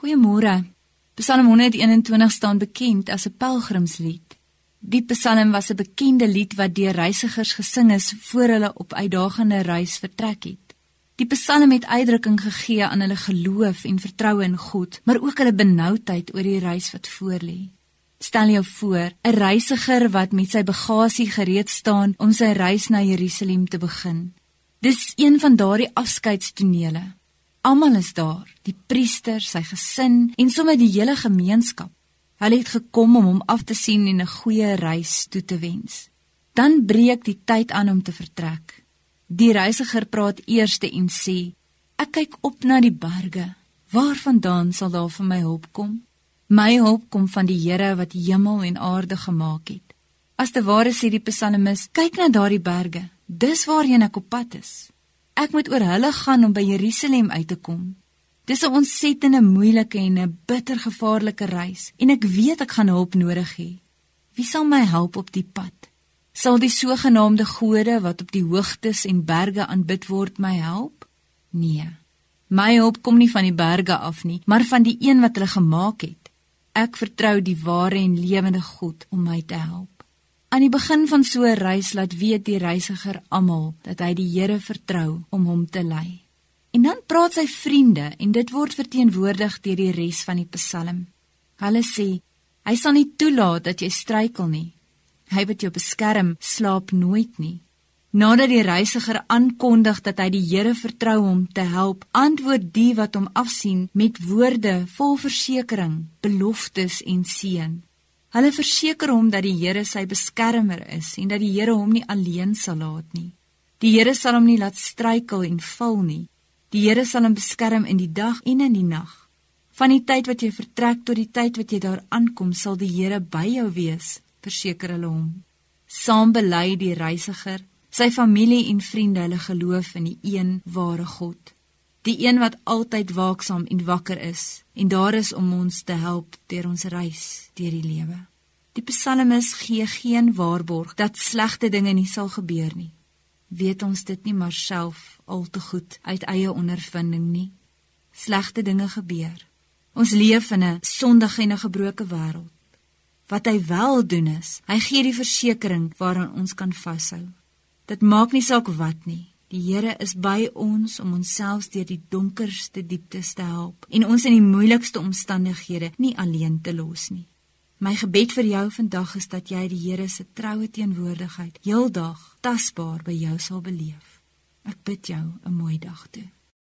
Goeiemôre. Psalm 121 staan bekend as 'n pelgrimslied. Die Psalm was 'n bekende lied wat deur reisigers gesing is voor hulle op uitdagende reis vertrek het. Die Psalm het uitdrukking gegee aan hulle geloof en vertroue in God, maar ook hulle benoudheid oor die reis wat voorlê. Stel jou voor, 'n reisiger wat met sy bagasie gereed staan om sy reis na Jerusalem te begin. Dis een van daardie afskeidstonele. Almal is daar, die priester, sy gesin en sommer die hele gemeenskap. Hulle het gekom om hom af te sien en 'n goeie reis toe te wens. Dan breek die tyd aan om te vertrek. Die reisiger praat eers en sê: "Ek kyk op na die berge. Waarvandaan sal daar vir my hulp kom? My hulp kom van die Here wat hemel en aarde gemaak het." As te ware sê die psalmis: "Kyk na daardie berge. Dis waarheen ek op pad is. Ek moet oor hulle gaan om by Jerusalem uit te kom. Dis 'n ontsettende moeilike en 'n bitter gevaarlike reis en ek weet ek gaan hulp nodig hê. Wie sal my help op die pad? Sal die sogenaamde gode wat op die hoogtes en berge aanbid word my help? Nee. My hulp kom nie van die berge af nie, maar van die een wat hulle gemaak het. Ek vertrou die ware en lewende God om my te help. Aan die begin van so 'n reis laat weet die reisiger almal dat hy die Here vertrou om hom te lei. En dan praat sy vriende en dit word verteenwoordig deur die res van die Psalm. Hulle sê: Hy sal nie toelaat dat jy struikel nie. Hy wat jou beskerm, slaap nooit nie. Nadat die reisiger aankondig dat hy die Here vertrou om te help, antwoord die wat hom afsien met woorde vol versekering, beloftes en seën. Hulle verseker hom dat die Here sy beskermer is en dat die Here hom nie alleen sal laat nie. Die Here sal hom nie laat struikel en val nie. Die Here sal hom beskerm in die dag en in die nag. Van die tyd wat jy vertrek tot die tyd wat jy daar aankom, sal die Here by jou wees, verseker hulle hom. Saam bely die reisiger, sy familie en vriende hulle geloof in die een ware God die een wat altyd waaksaam en wakker is en daar is om ons te help deur ons reis deur die lewe. Die psalmis gee geen waarborg dat slegte dinge nie sal gebeur nie. Weet ons dit nie maar self al te goed uit eie ondervinding nie. Slegte dinge gebeur. Ons leef in 'n sondige en 'n gebroke wêreld. Wat hy wel doen is, hy gee die versekering waaraan ons kan vashou. Dit maak nie saak wat nie. Die Here is by ons om ons selfs deur die donkerste dieptes te help en ons in die moeilikste omstandighede nie alleen te los nie. My gebed vir jou vandag is dat jy die Here se troue teenwoordigheid heeldag tasbaar by jou sal beleef. Ek bid jou 'n mooi dag toe.